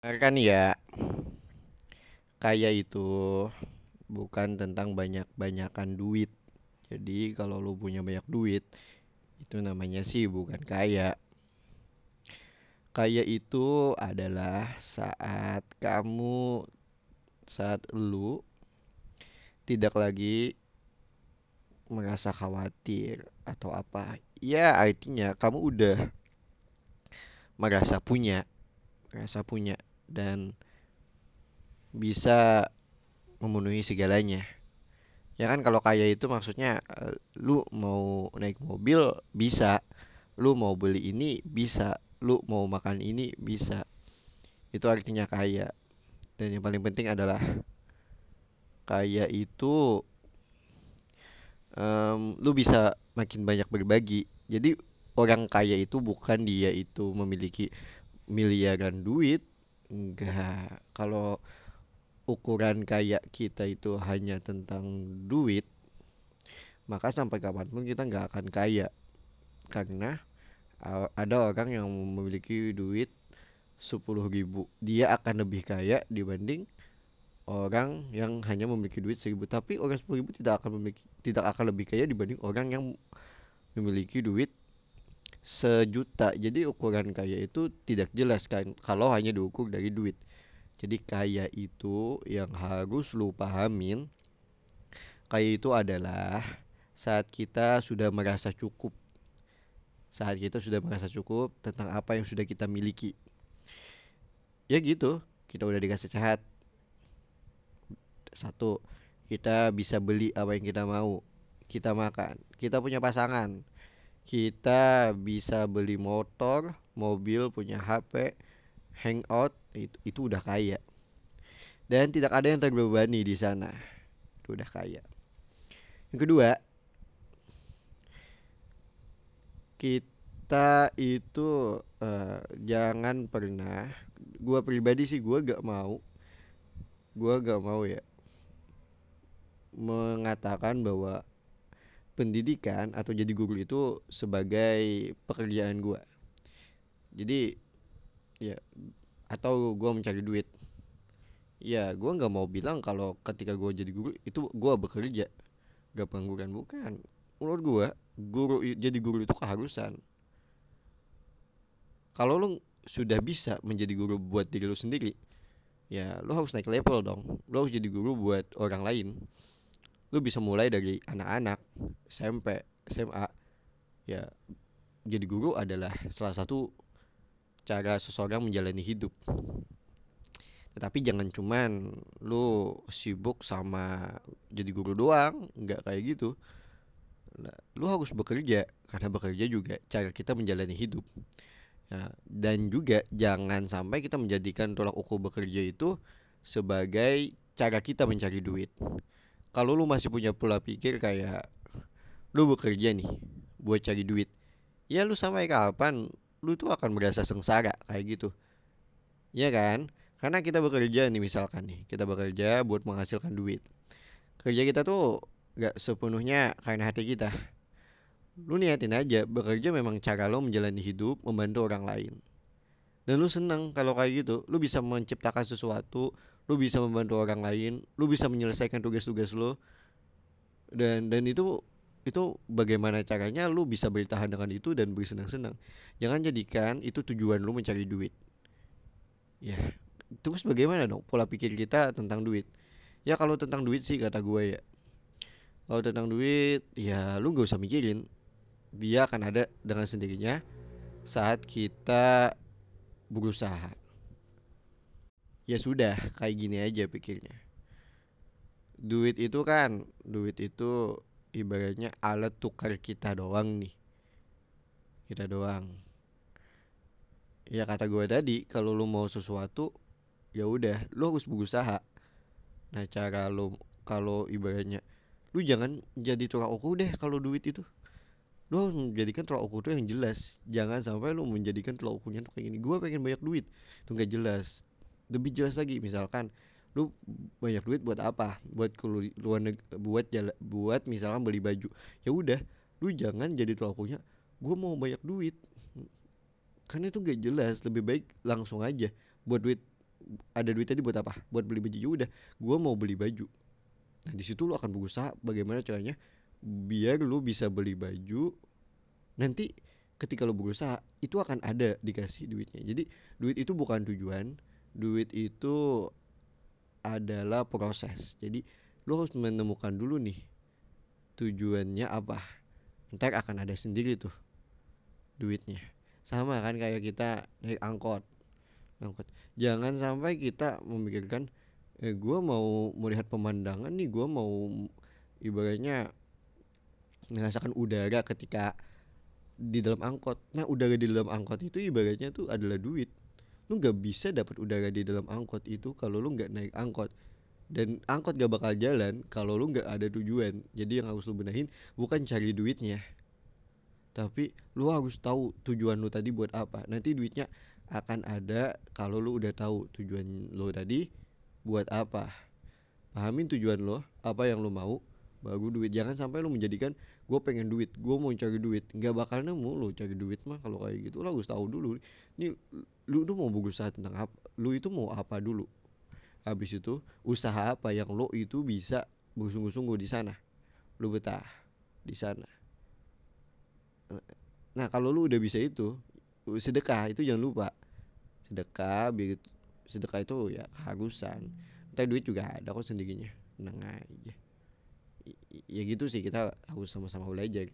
kan ya? Kaya itu bukan tentang banyak-banyakan duit. Jadi kalau lu punya banyak duit itu namanya sih bukan kaya. Kaya itu adalah saat kamu saat lu tidak lagi merasa khawatir atau apa. Ya artinya kamu udah merasa punya merasa punya dan bisa memenuhi segalanya. Ya kan kalau kaya itu maksudnya eh, lu mau naik mobil bisa. Lu mau beli ini bisa. Lu mau makan ini bisa. Itu artinya kaya. Dan yang paling penting adalah kaya itu em, lu bisa makin banyak berbagi. Jadi orang kaya itu bukan dia itu memiliki miliaran duit enggak kalau ukuran kaya kita itu hanya tentang duit maka sampai kapan pun kita nggak akan kaya. Karena ada orang yang memiliki duit sepuluh ribu. Dia akan lebih kaya dibanding orang yang hanya memiliki duit seribu. Tapi orang sepuluh ribu tidak akan memiliki tidak akan lebih kaya dibanding orang yang memiliki duit sejuta. Jadi ukuran kaya itu tidak jelas kan kalau hanya diukur dari duit. Jadi kaya itu yang harus lu pahamin kaya itu adalah saat kita sudah merasa cukup. Saat kita sudah merasa cukup tentang apa yang sudah kita miliki. Ya gitu kita udah dikasih sehat. Satu kita bisa beli apa yang kita mau. Kita makan kita punya pasangan kita bisa beli motor mobil punya HP hangout itu, itu udah kaya. Dan tidak ada yang terbebani di sana. Itu udah kaya. Yang kedua kita itu uh, jangan pernah gua pribadi sih gua gak mau gua gak mau ya mengatakan bahwa pendidikan atau jadi guru itu sebagai pekerjaan gua. Jadi ya atau gua mencari duit. Ya gua nggak mau bilang kalau ketika gua jadi guru itu gua bekerja. Gak pengangguran bukan. Menurut gua guru jadi guru itu keharusan. Kalau lu sudah bisa menjadi guru buat diri lu sendiri ya lu harus naik level dong. Lu harus jadi guru buat orang lain lu bisa mulai dari anak-anak SMP SMA ya jadi guru adalah salah satu cara seseorang menjalani hidup. Tetapi jangan cuman lu sibuk sama jadi guru doang nggak kayak gitu. Nah, lu harus bekerja karena bekerja juga cara kita menjalani hidup. Ya, dan juga jangan sampai kita menjadikan tolak ukur bekerja itu sebagai cara kita mencari duit kalau lu masih punya pola pikir kayak lu bekerja nih buat cari duit. Ya lu sampai kapan lu tuh akan merasa sengsara kayak gitu. Ya kan? Karena kita bekerja nih misalkan nih kita bekerja buat menghasilkan duit. Kerja kita tuh gak sepenuhnya karena hati kita. Lu niatin aja bekerja memang cara lo menjalani hidup membantu orang lain. Dan lu seneng kalau kayak gitu lu bisa menciptakan sesuatu lu bisa membantu orang lain lu bisa menyelesaikan tugas-tugas lu. Dan dan itu itu bagaimana caranya lu bisa bertahan dengan itu dan bersenang-senang. Jangan jadikan itu tujuan lu mencari duit. Ya terus bagaimana dong pola pikir kita tentang duit? Ya kalau tentang duit sih kata gue ya. Kalau tentang duit ya lu gak usah mikirin. Dia akan ada dengan sendirinya saat kita berusaha ya sudah kayak gini aja pikirnya. Duit itu kan duit itu ibaratnya alat tukar kita doang nih. Kita doang. Ya kata gue tadi kalau lu mau sesuatu ya udah lu harus berusaha. Nah cara lu kalau ibaratnya lu jangan jadi tukang ukur deh kalau duit itu. Lu harus menjadikan tolak ukur itu yang jelas. Jangan sampai lu menjadikan tolak ukurnya tuh kayak gini. Gue pengen banyak duit. Itu gak jelas lebih jelas lagi misalkan lu banyak duit buat apa? Buat ke luar buat jala, buat misalkan beli baju. Ya udah lu jangan jadi tolak gue mau banyak duit. Karena itu gak jelas lebih baik langsung aja buat duit ada duit tadi buat apa? Buat beli baju. Ya udah gue mau beli baju. Nah di situ lu akan berusaha bagaimana caranya biar lu bisa beli baju nanti ketika lu berusaha itu akan ada dikasih duitnya. Jadi duit itu bukan tujuan duit itu adalah proses. Jadi lu harus menemukan dulu nih tujuannya apa. Ntar akan ada sendiri tuh duitnya. Sama kan kayak kita naik angkot. Angkot. Jangan sampai kita memikirkan eh gue mau melihat pemandangan nih gue mau ibaratnya merasakan udara ketika di dalam angkot. Nah udara di dalam angkot itu ibaratnya tuh adalah duit lu nggak bisa dapat udara di dalam angkot itu kalau lu nggak naik angkot. Dan angkot gak bakal jalan kalau lu nggak ada tujuan. Jadi yang harus lu benahin bukan cari duitnya tapi lu harus tahu tujuan lu tadi buat apa. Nanti duitnya akan ada kalau lu udah tahu tujuan lu tadi buat apa. Pahamin tujuan lo apa yang lu mau baru duit. Jangan sampai lu menjadikan gue pengen duit gue mau cari duit. Nggak bakal nemu lu cari duit mah kalau kayak gitu. Lo harus tahu dulu ini lu tuh mau berusaha tentang apa lu itu mau apa dulu? Habis itu usaha apa yang lo itu bisa bersungguh-sungguh di sana? Lu betah di sana. Nah kalau lu udah bisa itu sedekah itu jangan lupa. Sedekah biar sedekah itu ya keharusan ntar duit juga ada kok sendirinya tenang aja ya gitu sih kita harus sama-sama belajar